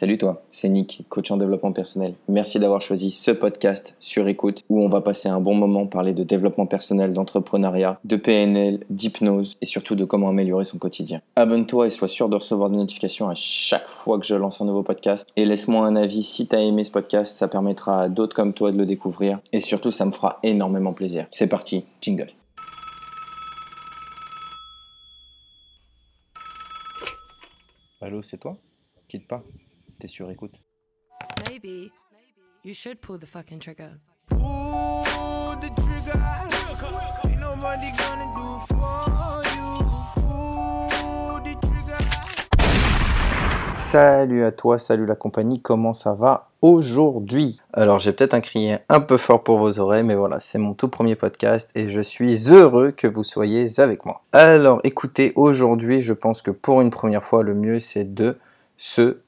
Salut toi, c'est Nick, coach en développement personnel. Merci d'avoir choisi ce podcast sur écoute où on va passer un bon moment parler de développement personnel, d'entrepreneuriat, de PNL, d'hypnose et surtout de comment améliorer son quotidien. Abonne-toi et sois sûr de recevoir des notifications à chaque fois que je lance un nouveau podcast et laisse-moi un avis si tu as aimé ce podcast, ça permettra à d'autres comme toi de le découvrir et surtout ça me fera énormément plaisir. C'est parti, jingle. Allô, c'est toi? Quitte pas. T'es sur écoute. Maybe you should pull the fucking trigger. Pull the trigger. Ain't nobody gonna do for you. Pull the trigger. Salut à toi, salut la compagnie, comment ça va aujourd'hui? Alors j'ai peut-être un cri un peu fort pour vos oreilles, mais voilà, c'est mon tout premier podcast et je suis heureux que vous soyez avec moi. Alors écoutez, aujourd'hui je pense que pour une première fois, le mieux c'est de se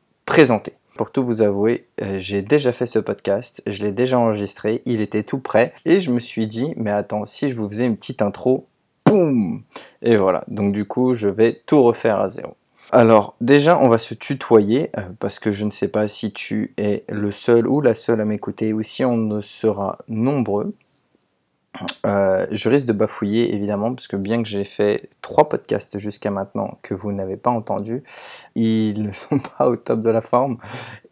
Pour tout vous avouer, euh, j'ai déjà fait ce podcast, je l'ai déjà enregistré, il était tout prêt et je me suis dit, mais attends, si je vous faisais une petite intro, boum Et voilà, donc du coup, je vais tout refaire à zéro. Alors déjà, on va se tutoyer euh, parce que je ne sais pas si tu es le seul ou la seule à m'écouter ou si on ne sera nombreux. Euh, je risque de bafouiller évidemment parce que bien que j'ai fait trois podcasts jusqu'à maintenant que vous n'avez pas entendus, ils ne sont pas au top de la forme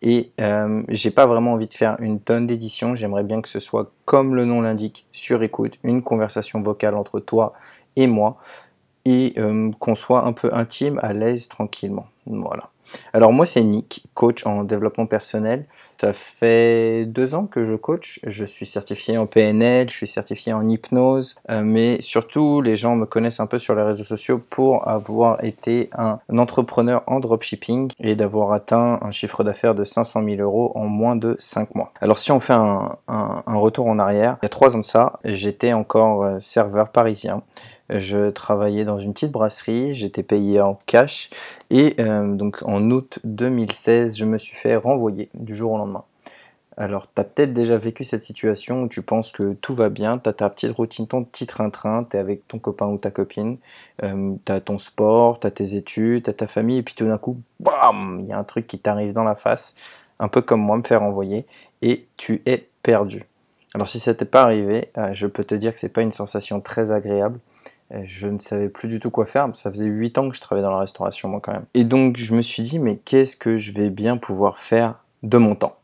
et euh, j'ai pas vraiment envie de faire une tonne d'éditions. J'aimerais bien que ce soit comme le nom l'indique, sur écoute, une conversation vocale entre toi et moi et euh, qu'on soit un peu intime, à l'aise, tranquillement. Voilà. Alors moi c'est Nick, coach en développement personnel. Ça fait deux ans que je coach. Je suis certifié en PNL, je suis certifié en hypnose, euh, mais surtout les gens me connaissent un peu sur les réseaux sociaux pour avoir été un entrepreneur en dropshipping et d'avoir atteint un chiffre d'affaires de 500 000 euros en moins de 5 mois. Alors si on fait un, retour en arrière, il y a trois ans de ça, j'étais encore euh, serveur parisien. Je travaillais dans une petite brasserie, j'étais payé en cash et euh, donc en août 2016, je me suis fait renvoyer du jour au lendemain. Alors, tu as peut-être déjà vécu cette situation où tu penses que tout va bien, tu as ta petite routine, ton petit train-train, tu es avec ton copain ou ta copine, euh, tu as ton sport, tu as tes études, tu as ta famille, et puis tout d'un coup, bam, il y a un truc qui t'arrive dans la face, un peu comme moi, me faire renvoyer, et tu es perdu. Alors, si ça t'est pas arrivé, euh, je peux te dire que c'est pas une sensation très agréable. Euh, Je ne savais plus du tout quoi faire. Ça faisait 8 ans que je travaillais dans la restauration, moi, quand même. Et donc, je me suis dit, mais qu'est-ce que je vais bien pouvoir faire de mon temps?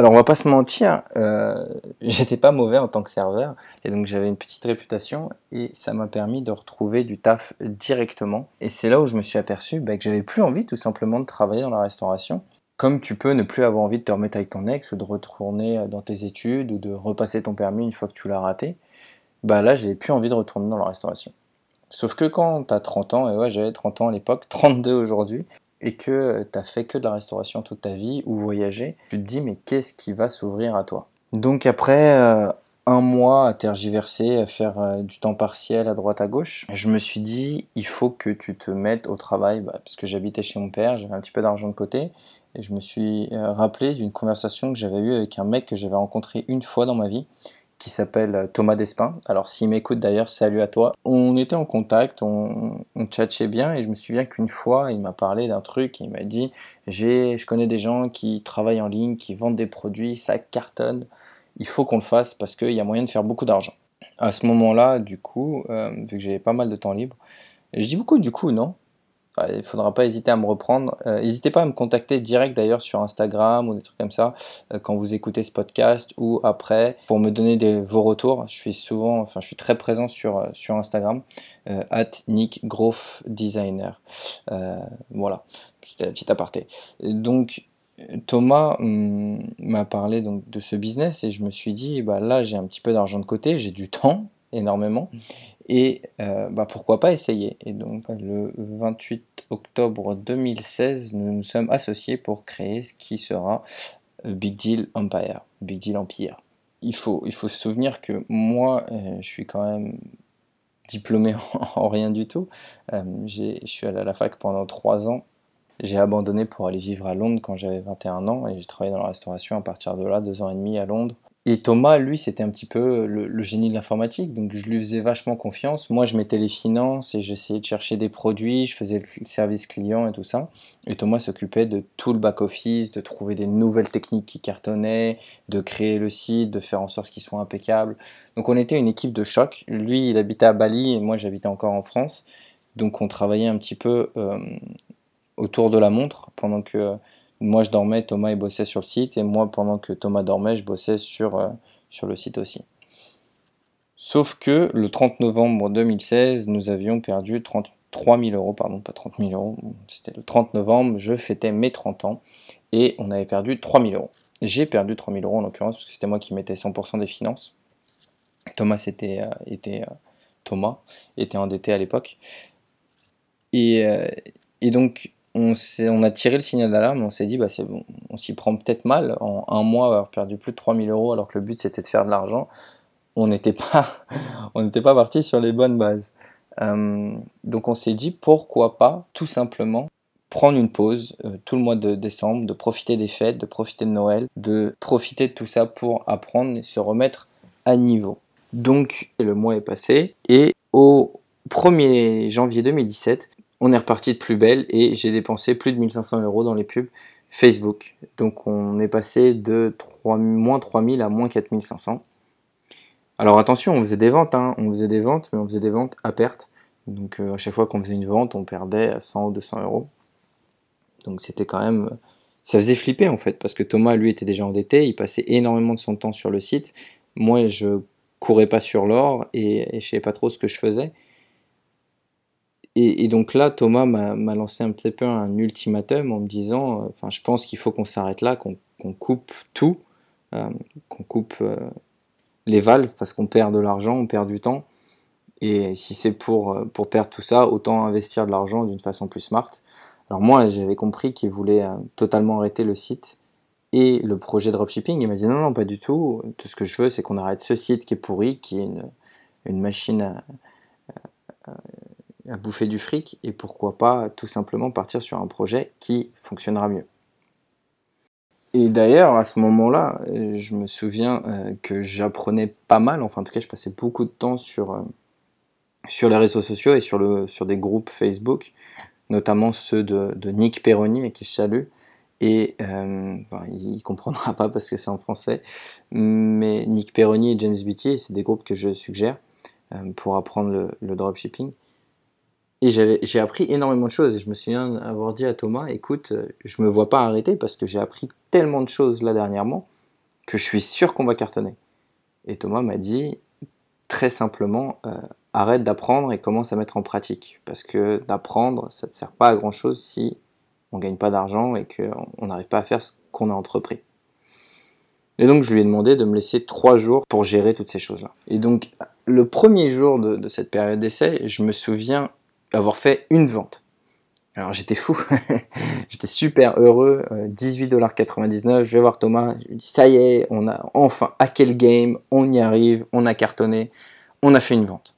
Alors, on va pas se mentir, euh, j'étais pas mauvais en tant que serveur. Et donc, j'avais une petite réputation. Et ça m'a permis de retrouver du taf directement. Et c'est là où je me suis aperçu bah, que j'avais plus envie, tout simplement, de travailler dans la restauration. Comme tu peux ne plus avoir envie de te remettre avec ton ex ou de retourner euh, dans tes études ou de repasser ton permis une fois que tu l'as raté, bah là, j'ai plus envie de retourner dans la restauration. Sauf que quand tu as 30 ans, et ouais, j'avais 30 ans à l'époque, 32 aujourd'hui, et que tu as fait que de la restauration toute ta vie ou voyagé, tu te dis, mais qu'est-ce qui va s'ouvrir à toi? Donc après euh, un mois à tergiverser, à faire euh, du temps partiel à droite à gauche, je me suis dit, il faut que tu te mettes au travail, bah, parce que j'habitais chez mon père, j'avais un petit peu d'argent de côté, et je me suis euh, rappelé d'une conversation que j'avais eue avec un mec que j'avais rencontré une fois dans ma vie, qui s'appelle euh, Thomas Despin. Alors s'il m'écoute d'ailleurs, salut à toi. On était en contact, on, on bien et je me souviens qu'une fois, il m'a parlé d'un truc, il m'a dit je connais des gens qui travaillent en ligne, qui vendent des produits, ça cartonne, il faut qu'on le fasse parce qu'il y a moyen de faire beaucoup d'argent. À ce moment-là, du coup, euh, vu que j'avais pas mal de temps libre, et je dis beaucoup du coup, non? Il faudra pas hésiter à me reprendre. Euh, N'hésitez pas à me contacter direct d'ailleurs sur Instagram ou des trucs comme ça euh, quand vous écoutez ce podcast ou après pour me donner vos retours. Je suis souvent, enfin je suis très présent sur, euh, Instagram, at Nick Groff Designer. Voilà, c'était un petit aparté. Donc Thomas hum, m'a parlé donc de ce business et je me suis dit bah là j'ai un petit peu d'argent de côté, j'ai du temps énormément et euh, bah, pourquoi pas essayer. Et donc le 28 octobre 2016, nous nous sommes associés pour créer ce qui sera euh, Big Deal Empire. Big Deal Empire. Il faut, il faut se souvenir que moi, euh, je suis quand même diplômé en, en rien du tout. Euh, je suis allé à la fac pendant trois ans. J'ai abandonné pour aller vivre à Londres quand j'avais 21 ans et j'ai travaillé dans la restauration à partir de là, deux ans et demi à Londres. Et Thomas, lui, c'était un petit peu le, le génie de l'informatique, donc je lui faisais vachement confiance. Moi, je mettais les finances et j'essayais de chercher des produits, je faisais le service client et tout ça. Et Thomas s'occupait de tout le back-office, de trouver des nouvelles techniques qui cartonnaient, de créer le site, de faire en sorte qu'il soit impeccable. Donc on était une équipe de choc. Lui, il habitait à Bali et moi, j'habitais encore en France. Donc on travaillait un petit peu euh, autour de la montre pendant que moi je dormais, Thomas il bossait sur le site et moi pendant que Thomas dormait, je bossais sur, euh, sur le site aussi. Sauf que le 30 novembre 2016, nous avions perdu 33 000 euros, pardon, pas 30 000 euros, c'était le 30 novembre, je fêtais mes 30 ans et on avait perdu 3 000 euros. J'ai perdu 3 000 euros en l'occurrence parce que c'était moi qui mettais 100% des finances. Thomas était, euh, était euh, Thomas était endetté à l'époque. Et, et donc on, a tiré le signal d'alarme, on s'est dit, bah, bon, on s'y prend peut-être mal. En un mois, avoir perdu plus de 3000 euros alors que le but c'était de faire de l'argent, on n'était pas, pas parti sur les bonnes bases. Donc on s'est dit, pourquoi pas tout simplement prendre une pause euh, tout le mois de décembre, de profiter des fêtes, de profiter de Noël, de profiter de tout ça pour apprendre et se remettre à niveau. Donc le mois est passé et au 1er janvier 2017, on est reparti de plus belle et j'ai dépensé plus de 1500 euros dans les pubs Facebook. Donc on est passé de 3, moins 3000 à moins 4500. Alors attention, on faisait des ventes, hein. on faisait des ventes, mais on faisait des ventes à perte. Donc euh, à chaque fois qu'on faisait une vente, on perdait 100 ou 200 euros. Donc c'était quand même... Ça faisait flipper en fait, parce que Thomas, lui, était déjà endetté, il passait énormément de son temps sur le site. Moi, je courais pas sur l'or et, et je savais pas trop ce que je faisais. Et, donc là, Thomas m'a lancé un petit peu un ultimatum en me disant, euh, enfin, je pense qu'il faut qu'on s'arrête là, qu'on coupe tout, euh, qu'on coupe euh, les valves parce qu'on perd de l'argent, on perd du temps. Et si c'est pour, pour perdre tout ça, autant investir de l'argent d'une façon plus smart. Alors moi, j'avais compris qu'il voulait totalement arrêter le site et le projet dropshipping. Il m'a dit non, non, pas du tout. Tout ce que je veux, c'est qu'on arrête ce site qui est pourri, qui est une, machine à bouffer du fric et pourquoi pas tout simplement partir sur un projet qui fonctionnera mieux. Et d'ailleurs, à ce moment-là, euh, je me souviens euh, que j'apprenais pas mal, enfin en tout cas je passais beaucoup de temps sur, euh, sur les réseaux sociaux et sur, le, sur des groupes Facebook, notamment ceux de, Nick Perroni, à qui je salue. Et il ne comprendra pas parce que c'est en français, mais Nick Perroni et James Beatty, c'est des groupes que je suggère pour apprendre le dropshipping. Et j'ai appris énormément de choses. Et je me souviens avoir dit à Thomas, écoute, euh, je me vois pas arrêter parce que j'ai appris tellement de choses là dernièrement que je suis sûr qu'on va cartonner. Et Thomas m'a dit très simplement, euh, arrête d'apprendre et commence à mettre en pratique. Parce que d'apprendre, ça ne sert pas à grand chose si on gagne pas d'argent et qu'on n'arrive pas à faire ce qu'on a entrepris. Et donc je lui ai demandé de me laisser trois jours pour gérer toutes ces choses-là. Et donc le premier jour de cette période d'essai, je me souviens avoir fait une vente. Alors j'étais fou, j'étais super heureux, euh, 18,99$, je vais voir Thomas, je lui dis ça y est, on a enfin hacké le game, on y arrive, on a cartonné, on a fait une vente.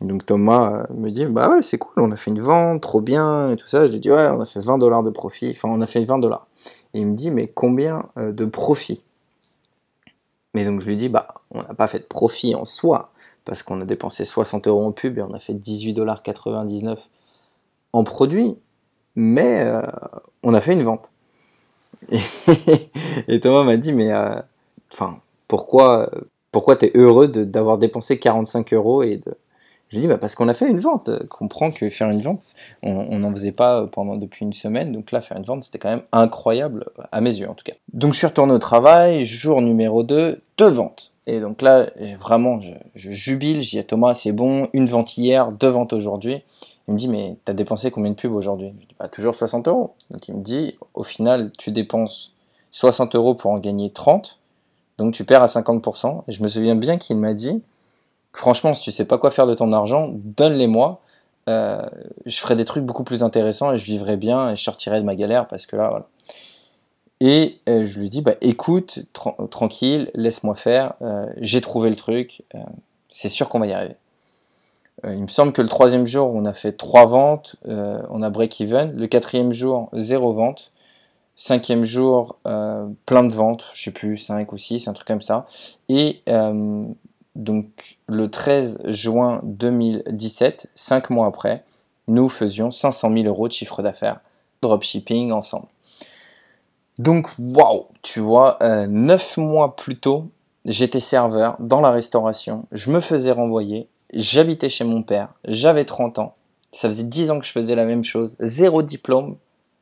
Donc Thomas euh, me dit bah ouais c'est cool, on a fait une vente, trop bien et tout ça. Je lui dis ouais on a fait 20 dollars de profit, enfin on a fait 20 dollars. Et il me dit mais combien euh, de profit? Mais donc je lui dis bah on n'a pas fait de profit en soi parce qu'on a dépensé 60 euros en pub et on a fait 18,99$ en produit, mais euh, on a fait une vente. Et, Thomas m'a dit, mais euh, pourquoi, pourquoi tu es heureux d'avoir dépensé 45 euros et de... Je lui dis, bah parce qu'on a fait une vente. Comprends que faire une vente, on n'en faisait pas pendant depuis une semaine, donc là, faire une vente, c'était quand même incroyable, à mes yeux en tout cas. Donc je suis retourné au travail, jour numéro 2, deux ventes. Et donc là, vraiment, je, je jubile, je dis à Thomas, c'est bon, une vente hier, deux ventes aujourd'hui. Il me dit, mais t'as dépensé combien de pubs aujourd'hui? Je dis, bah, toujours 60 euros. Donc il me dit, au final, tu dépenses 60 euros pour en gagner 30, donc tu perds à 50%. Et je me souviens bien qu'il m'a dit, franchement, si tu sais pas quoi faire de ton argent, donne-les-moi. Euh, je ferai des trucs beaucoup plus intéressants et je vivrai bien et je sortirai de ma galère parce que là, voilà. Et euh, je lui dis, bah écoute, tra- tranquille, laisse-moi faire, euh, j'ai trouvé le truc, c'est sûr qu'on va y arriver. Il me semble que le troisième jour, on a fait trois ventes, on a break-even. Le quatrième jour, zéro vente. Cinquième jour, plein de ventes, je sais plus, 5 ou 6, un truc comme ça. Et donc le 13 juin 2017, 5 mois après, nous faisions 500 000 euros de chiffre d'affaires dropshipping ensemble. Donc, waouh, tu vois, euh, 9 mois plus tôt, j'étais serveur dans la restauration, je me faisais renvoyer, j'habitais chez mon père, j'avais 30 ans, ça faisait 10 ans que je faisais la même chose, zéro diplôme,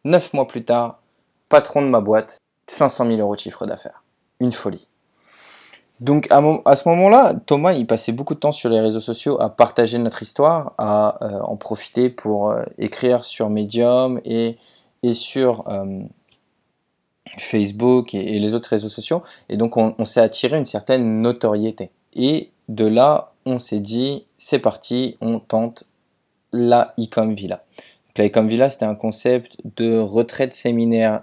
9 mois plus tard, patron de ma boîte, 500 000 euros de chiffre d'affaires. Une folie. Donc à, à ce moment-là, Thomas, il passait beaucoup de temps sur les réseaux sociaux à partager notre histoire, à euh, en profiter pour euh, écrire sur Medium et, et sur euh, Facebook et, les autres réseaux sociaux. Et donc on, s'est attiré une certaine notoriété. Et de là, on s'est dit, c'est parti, on tente la Ecom Villa. La Ecom Villa, c'était un concept de retraite séminaire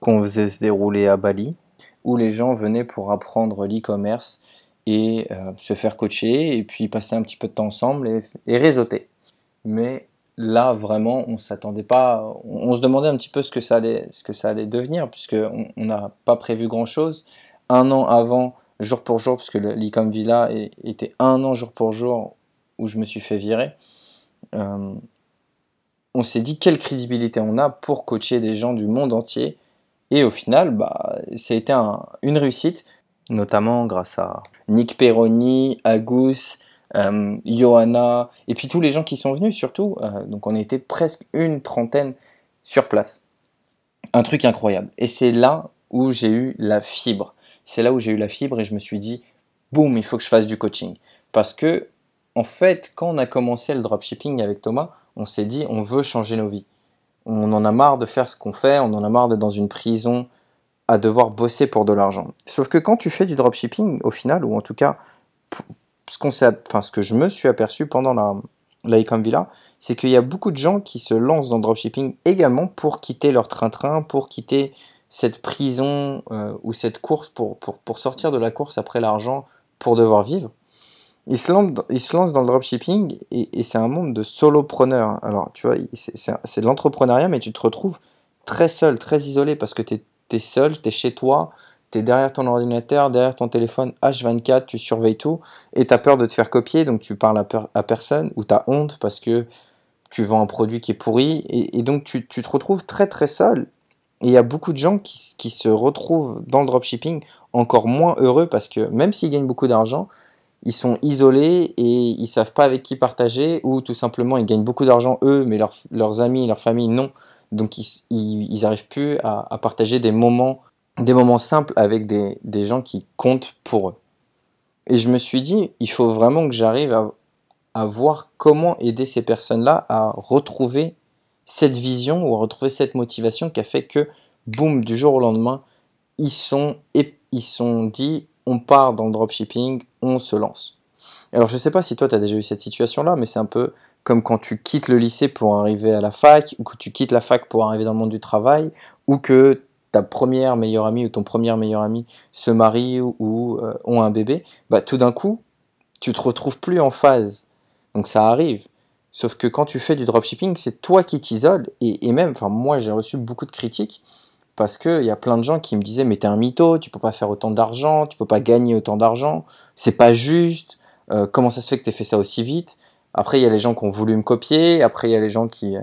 qu'on faisait se dérouler à Bali, où les gens venaient pour apprendre l'e-commerce et euh, se faire coacher, et puis passer un petit peu de temps ensemble et, réseauter. Mais là, vraiment, on s'attendait pas, on, se demandait un petit peu ce que ça allait, ce que ça allait devenir, puisque on n'a pas prévu grand-chose. Un an avant, jour pour jour, puisque le- l'e-com Villa est- était un an jour pour jour où je me suis fait virer. Euh, on s'est dit quelle crédibilité on a pour coacher des gens du monde entier. Et au final, bah, ça une réussite, notamment grâce à Nick Perroni, Agus, euh, Johanna, et puis tous les gens qui sont venus surtout. Euh, donc on était presque une trentaine sur place. Un truc incroyable. Et c'est là où j'ai eu la fibre. C'est là où j'ai eu la fibre et je me suis dit, boum, il faut que je fasse du coaching. Parce que, en fait, quand on a commencé le dropshipping avec Thomas, on s'est dit, on veut changer nos vies. On en a marre de faire ce qu'on fait, on en a marre d'être dans une prison à devoir bosser pour de l'argent. Sauf que quand tu fais du dropshipping, au final, ou en tout cas, ce, enfin, ce que je me suis aperçu pendant la, la Villa, c'est qu'il y a beaucoup de gens qui se lancent dans le dropshipping également pour quitter leur train-train, pour quitter cette prison euh, ou cette course, pour sortir de la course après l'argent, pour devoir vivre. Ils se lancent, dans- le dropshipping et, c'est un monde de solopreneurs. Alors, tu vois, c'est, de l'entrepreneuriat, mais tu te retrouves très seul, très isolé parce que tu es, seul, tu es chez toi, tu es derrière ton ordinateur, derrière ton téléphone H24, tu surveilles tout et tu as peur de te faire copier, donc tu parles à, per- à personne ou tu as honte parce que tu vends un produit qui est pourri et, donc tu, te retrouves très très seul. Et il y a beaucoup de gens qui se retrouvent dans le dropshipping encore moins heureux parce que même s'ils gagnent beaucoup d'argent, ils sont isolés et ils savent pas avec qui partager ou tout simplement ils gagnent beaucoup d'argent eux mais leurs- amis leur famille non. Donc ils, ils, ils arrivent plus à, partager des moments des moments simples avec des, des gens qui comptent pour eux. Et je me suis dit il faut vraiment que j'arrive à, voir comment aider ces personnes là à retrouver cette vision ou à retrouver cette motivation qui a fait que boum du jour au lendemain ils sont ils sont dit on part dans le dropshipping, on se lance. Alors je sais pas si toi tu as déjà eu cette situation là, mais c'est un peu comme quand tu quittes le lycée pour arriver à la fac, ou que tu quittes la fac pour arriver dans le monde du travail, ou que ta première meilleure amie ou ton premier meilleur ami se marie ou, ou, euh, ont un bébé, bah tout d'un coup, tu te retrouves plus en phase. Donc ça arrive. Sauf que quand tu fais du dropshipping, c'est toi qui t'isoles. Et, et même, enfin moi j'ai reçu beaucoup de critiques parce qu'il y a plein de gens qui me disaient mais t'es un mytho, tu peux pas faire autant d'argent, tu peux pas gagner autant d'argent, c'est pas juste, euh, comment ça se fait que t'aies fait ça aussi vite? Après il y a les gens qui ont voulu me copier, après il y a les gens qui,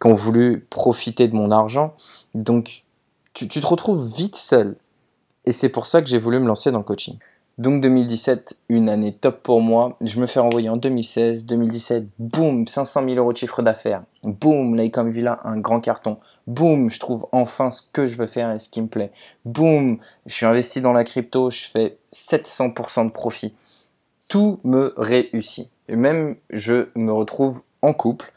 qui ont voulu profiter de mon argent, donc tu, tu te retrouves vite seul. Et c'est pour ça que j'ai voulu me lancer dans le coaching. Donc 2017, une année top pour moi. Je me fais renvoyer en 2016. 2017, boum, 500 000 euros de chiffre d'affaires. Boum, l'Ecom Villa, un grand carton. Boum, je trouve enfin ce que je veux faire et ce qui me plaît. Boum, je suis investi dans la crypto, je fais 700% de profit. Tout me réussit. Et même, je me retrouve en couple.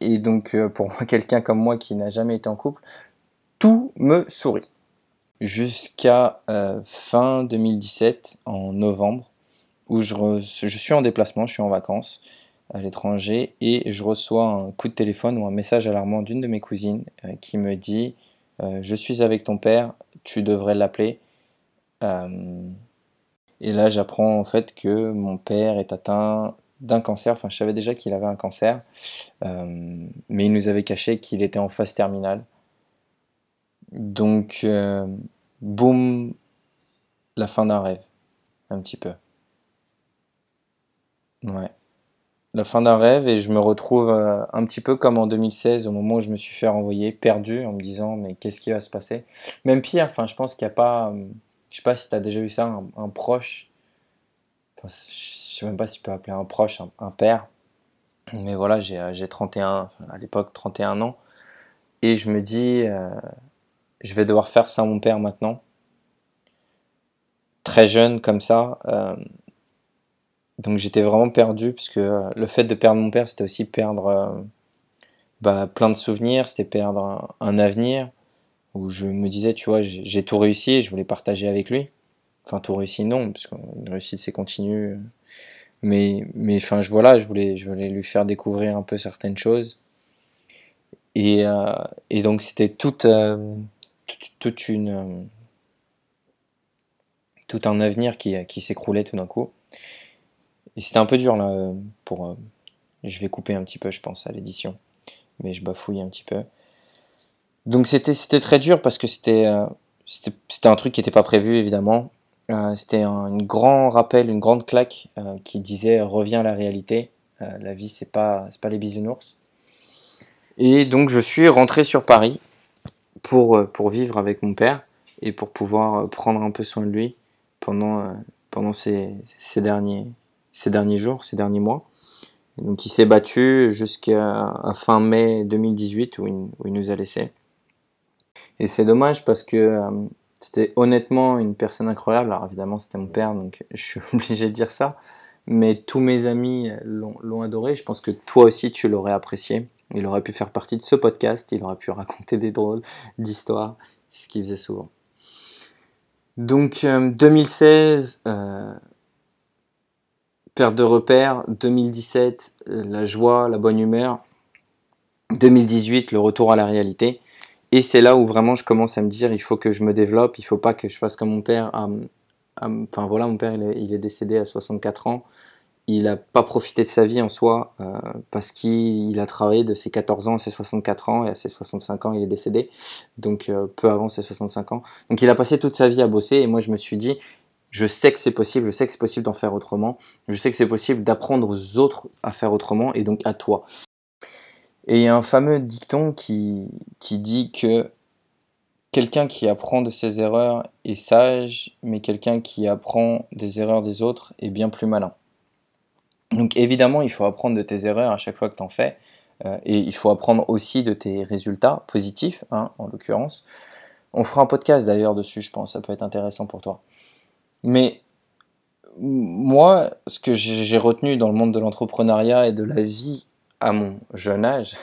Et donc, euh, pour moi, quelqu'un comme moi qui n'a jamais été en couple, tout me sourit jusqu'à euh, fin 2017, en novembre, où je, suis en déplacement, je suis en vacances à l'étranger, et je reçois un coup de téléphone ou un message alarmant d'une de mes cousines euh, qui me dit euh, Je suis avec ton père, tu devrais l'appeler. Et là, j'apprends en fait que mon père est atteint d'un cancer. Enfin, je savais déjà qu'il avait un cancer, mais il nous avait caché qu'il était en phase terminale. Donc, euh, boum, la fin d'un rêve, un petit peu. Ouais. La fin d'un rêve et je me retrouve euh, un petit peu comme en 2016 au moment où je me suis fait renvoyer, perdu en me disant mais qu'est-ce qui va se passer? Même pire, enfin je pense qu'il n'y a pas, euh, je sais pas si tu as déjà eu ça, un, proche, enfin je sais même pas si tu peux appeler un proche, un, un père, mais voilà, j'ai euh, j'ai 31, enfin, à l'époque 31 ans et je me dis euh, je vais devoir faire ça à mon père maintenant, très jeune comme ça. euh, donc j'étais vraiment perdu parce que euh, le fait de perdre mon père, c'était aussi perdre euh, bah, plein de souvenirs, c'était perdre un, avenir où je me disais, tu vois, j'ai tout réussi et je voulais partager avec lui. Enfin, tout réussi, non, parce qu'une réussite, c'est continu. Mais, mais enfin, je, voilà, je voulais, je voulais lui faire découvrir un peu certaines choses. Et, donc, c'était toute, euh, tout un avenir qui, qui s'écroulait tout d'un coup. Et c'était un peu dur, là, euh, pour... euh, je vais couper un petit peu, je pense, à l'édition. Mais je bafouille un petit peu. Donc c'était c'était très dur parce que c'était euh, c'était un truc qui n'était pas prévu évidemment. Euh, c'était un grand rappel, une grande claque euh, qui disait reviens à la réalité. Euh, la vie c'est pas c'est pas les bisounours. Et donc je suis rentré sur Paris pour euh, pour vivre avec mon père et pour pouvoir euh, prendre un peu soin de lui pendant euh, pendant ces, ces derniers ces derniers jours, ces derniers mois. Donc il s'est battu jusqu'à fin mai 2018 où il, où il nous a laissés. Et c'est dommage parce que c'était honnêtement une personne incroyable. Alors évidemment, c'était mon père, donc je suis obligé de dire ça. Mais tous mes amis l'ont adoré. Je pense que toi aussi, tu l'aurais apprécié. Il aurait pu faire partie de ce podcast. Il aurait pu raconter des drôles d'histoires. C'est ce qu'il faisait souvent. Donc euh, 2016, euh, perte de repères. 2017, euh, la joie, la bonne humeur. 2018, le retour à la réalité. Et c'est là où vraiment je commence à me dire, il faut que je me développe, il faut pas que je fasse comme mon père. Enfin voilà, mon père il est décédé à 64 ans. Il n'a pas profité de sa vie en soi euh, parce qu'il il a travaillé de ses 14 ans à ses 64 ans et à ses 65 ans il est décédé, donc euh, peu avant ses 65 ans. Donc il a passé toute sa vie à bosser et moi je me suis dit, je sais que c'est possible, je sais que c'est possible d'en faire autrement, je sais que c'est possible d'apprendre aux autres à faire autrement et donc à toi. Et il y a un fameux dicton qui dit que quelqu'un qui apprend de ses erreurs est sage, mais quelqu'un qui apprend des erreurs des autres est bien plus malin. Donc évidemment, il faut apprendre de tes erreurs à chaque fois que tu en fais, euh, et il faut apprendre aussi de tes résultats positifs, hein, en l'occurrence. On fera un podcast d'ailleurs dessus, je pense, ça peut être intéressant pour toi. Mais moi, ce que j'ai j'ai retenu dans le monde de l'entrepreneuriat et de la vie à mon jeune âge,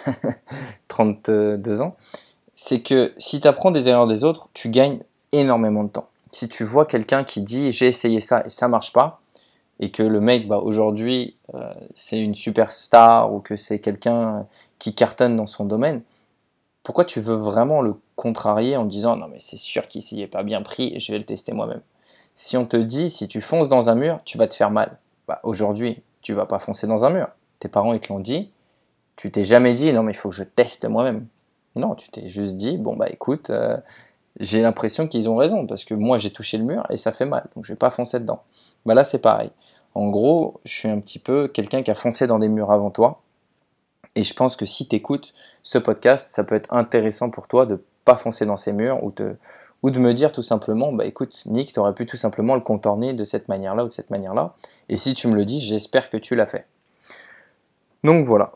32 ans, c'est que si tu apprends des erreurs des autres, tu gagnes énormément de temps. Si tu vois quelqu'un qui dit j'ai essayé ça et ça marche pas, et que le mec bah, aujourd'hui euh, c'est une superstar ou que c'est quelqu'un qui cartonne dans son domaine, pourquoi tu veux vraiment le contrarier en disant non mais c'est sûr qu'il s'y est pas bien pris et je vais le tester moi-même? Si on te dit si tu fonces dans un mur, tu vas te faire mal. Bah, aujourd'hui, tu vas pas foncer dans un mur. Tes parents ils te l'ont dit, tu t'es jamais dit non mais il faut que je teste moi-même. Non, tu t'es juste dit, bon bah écoute, euh, j'ai l'impression qu'ils ont raison, parce que moi j'ai touché le mur et ça fait mal, donc je vais pas foncer dedans. Bah là c'est pareil. En gros, je suis un petit peu quelqu'un qui a foncé dans des murs avant toi, et je pense que si tu écoutes ce podcast, ça peut être intéressant pour toi de pas foncer dans ces murs, ou de, me dire tout simplement, bah écoute Nick, tu aurais pu tout simplement le contourner de cette manière-là ou de cette manière-là, et si tu me le dis, j'espère que tu l'as fait. Donc voilà.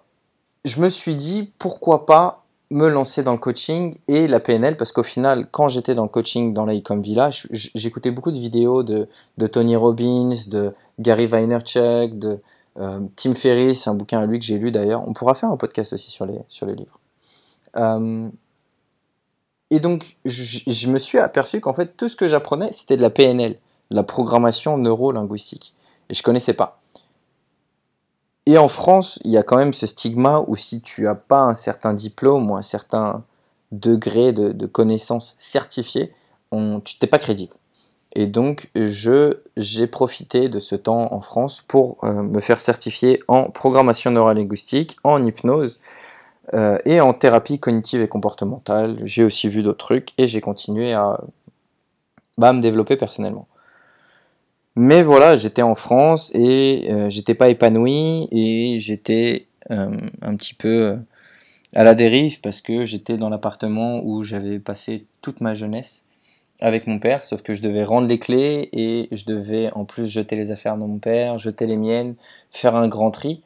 Je me suis dit, pourquoi pas me lancer dans le coaching et la PNL parce qu'au final, quand j'étais dans le coaching dans l'Icom Village, j'écoutais beaucoup de vidéos de, de, Tony Robbins, de Gary Vaynerchuk, de euh, Tim Ferriss, un bouquin à lui que j'ai lu d'ailleurs. On pourra faire un podcast aussi sur les, sur les livres. Euh, et donc, je, me suis aperçu qu'en fait, tout ce que j'apprenais, c'était de la PNL, la programmation neuro-linguistique. Et je connaissais pas. Et en France, il y a quand même ce stigma où si tu n'as pas un certain diplôme ou un certain degré de, de connaissance certifiée, on, tu n'es pas crédible. Et donc, j'ai profité de ce temps en France pour euh, me faire certifier en programmation neurolinguistique, en hypnose, Euh, et en thérapie cognitive et comportementale, j'ai aussi vu d'autres trucs et j'ai continué à, bah, à me développer personnellement. Mais voilà, j'étais en France et euh, j'étais pas épanoui et j'étais euh, un petit peu euh, à la dérive parce que j'étais dans l'appartement où j'avais passé toute ma jeunesse avec mon père, sauf que je devais rendre les clés et je devais en plus jeter les affaires de mon père, jeter les miennes, faire un grand tri.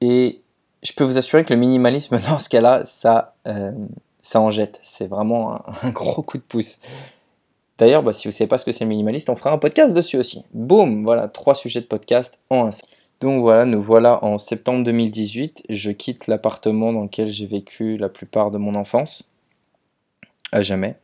Et je peux vous assurer que le minimalisme dans ce cas-là, ça, ça en jette. C'est vraiment un gros coup de pouce. D'ailleurs, bah, si vous ne savez pas ce que c'est le minimaliste, on fera un podcast dessus aussi. Boum, voilà, trois sujets de podcast en un. Donc voilà, nous voilà en septembre 2018. Je quitte l'appartement dans lequel j'ai vécu la plupart de mon enfance. À jamais.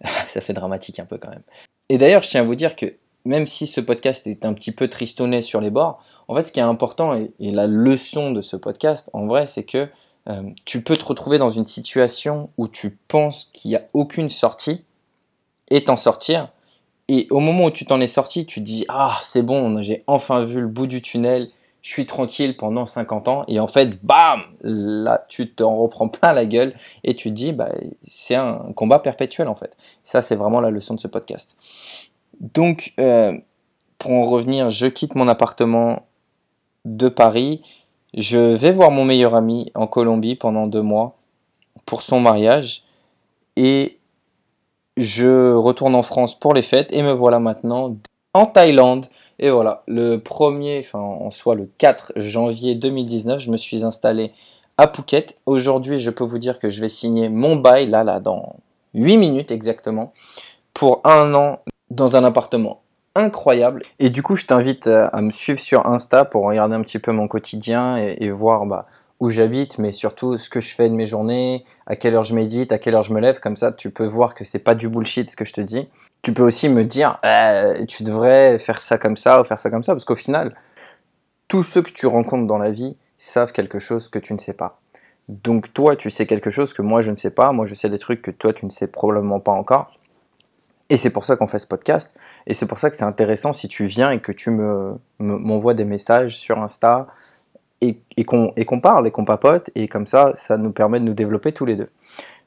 Ça fait dramatique un peu quand même. Et d'ailleurs, je tiens à vous dire que même si ce podcast est un petit peu tristonné sur les bords, en fait, ce qui est important et, la leçon de ce podcast, en vrai, c'est que euh, tu peux te retrouver dans une situation où tu penses qu'il n'y a aucune sortie et t'en sortir. Et au moment où tu t'en es sorti, tu dis Ah, c'est bon, j'ai enfin vu le bout du tunnel, je suis tranquille pendant 50 ans. Et en fait, bam Là, tu t'en reprends plein la gueule et tu te dis bah, C'est un combat perpétuel en fait. Ça, c'est vraiment la leçon de ce podcast. Donc, euh, pour en revenir, je quitte mon appartement de Paris. Je vais voir mon meilleur ami en Colombie pendant deux mois pour son mariage. Et je retourne en France pour les fêtes et me voilà maintenant en Thaïlande. Et voilà, le premier, enfin en soit le 4 janvier 2019, je me suis installé à Phuket. Aujourd'hui, je peux vous dire que je vais signer mon bail, là, là, dans 8 minutes exactement, pour un an dans un appartement incroyable. Et du coup, je t'invite à à me suivre sur Insta pour regarder un petit peu mon quotidien et, et voir bah, où j'habite, mais surtout ce que je fais de mes journées, à quelle heure je médite, à quelle heure je me lève. Comme ça, tu peux voir que c'est pas du bullshit ce que je te dis. Tu peux aussi me dire, Euh, tu devrais faire ça comme ça ou faire ça comme ça, parce qu'au final, tous ceux que tu rencontres dans la vie savent quelque chose que tu ne sais pas. Donc toi, tu sais quelque chose que moi je ne sais pas. Moi, je sais des trucs que toi, tu ne sais probablement pas encore. Et c'est pour ça qu'on fait ce podcast. Et c'est pour ça que c'est intéressant si tu viens et que tu me, me- m'envoies des messages sur Insta et, qu'on parle et qu'on papote. Et comme ça, ça nous permet de nous développer tous les deux.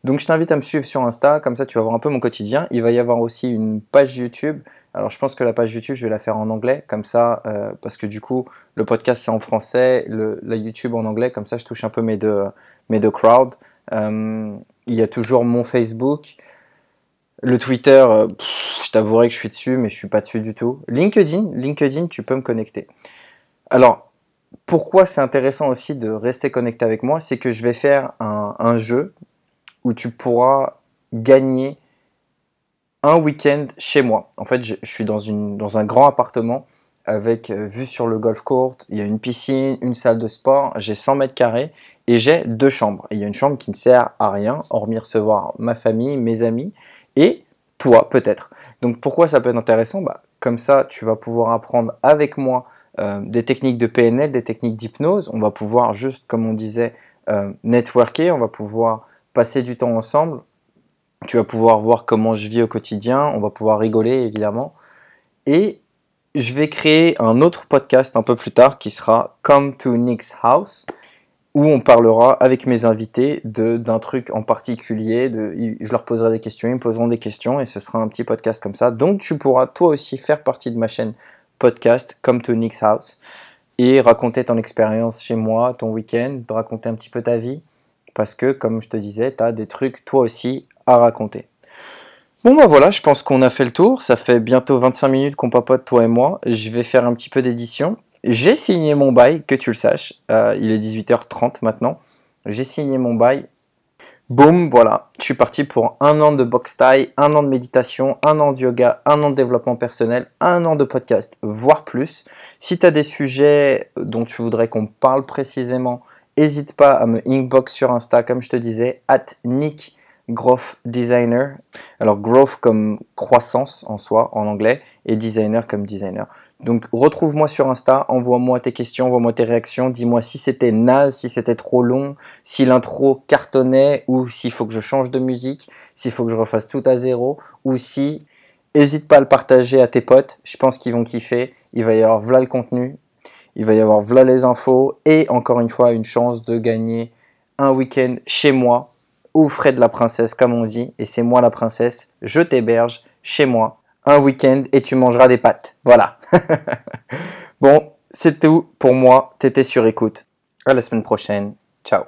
Donc je t'invite à me suivre sur Insta, comme ça tu vas voir un peu mon quotidien. Il va y avoir aussi une page YouTube. Alors je pense que la page YouTube, je vais la faire en anglais, comme ça, euh, parce que du coup, le podcast c'est en français, la YouTube en anglais, comme ça je touche un peu mes deux, mes deux crowds. Euh, il y a toujours mon Facebook. Le Twitter, euh, je t'avouerai que je suis dessus, mais je suis pas dessus du tout. LinkedIn, LinkedIn, tu peux me connecter. Alors, pourquoi c'est intéressant aussi de rester connecté avec moi, c'est que je vais faire un, jeu où tu pourras gagner un week-end chez moi. En fait, je, suis dans, une, dans un grand appartement avec euh, vue sur le golf court, il y a une piscine, une salle de sport, j'ai 100 mètres carrés et j'ai deux chambres. Il y a une chambre qui ne sert à rien, hormis recevoir ma famille, mes amis et toi peut-être. Donc pourquoi ça peut être intéressant? Bah, Comme ça, tu vas pouvoir apprendre avec moi euh, des techniques de PNL, des techniques d'hypnose. On va pouvoir juste, comme on disait, euh, networker, on va pouvoir passer du temps ensemble. Tu vas pouvoir voir comment je vis au quotidien, on va pouvoir rigoler évidemment. Et je vais créer un autre podcast un peu plus tard qui sera Come to Nick's House où on parlera avec mes invités d'un truc en particulier. Je leur poserai des questions, ils me poseront des questions et ce sera un petit podcast comme ça. Donc tu pourras toi aussi faire partie de ma chaîne podcast Come to Nick's House et raconter ton expérience chez moi, ton week-end, raconter un petit peu ta vie parce que comme je te disais, tu as des trucs toi aussi à raconter. Bon bah voilà, je pense qu'on a fait le tour. Ça fait bientôt 25 minutes qu'on papote toi et moi. Je vais faire un petit peu d'édition. J'ai signé mon bail, que tu le saches. Euh, il est 18h30 maintenant. J'ai signé mon bail. Boum, voilà. Je suis parti pour un an de box taille, un an de méditation, un an de yoga, un an de développement personnel, un an de podcast, voire plus. Si tu as des sujets dont tu voudrais qu'on parle précisément, n'hésite pas à me inbox sur Insta, comme je te disais, at Nick Growth Designer. Alors growth comme croissance en soi en anglais et designer comme designer. Donc retrouve-moi sur Insta, envoie-moi tes questions, envoie-moi tes réactions, dis-moi si c'était naze, si c'était trop long, si l'intro cartonnait ou s'il faut que je change de musique, s'il faut que je refasse tout à zéro ou si hésite pas à le partager à tes potes, je pense qu'ils vont kiffer, il va y avoir voilà le contenu, il va y avoir voilà les infos et encore une fois une chance de gagner un week-end chez moi, ou frais de la princesse comme on dit, et c'est moi la princesse, je t'héberge chez moi un week-end et tu mangeras des pâtes. Voilà. bon, c'est tout pour moi, t'étais sur écoute. À la semaine prochaine. Ciao.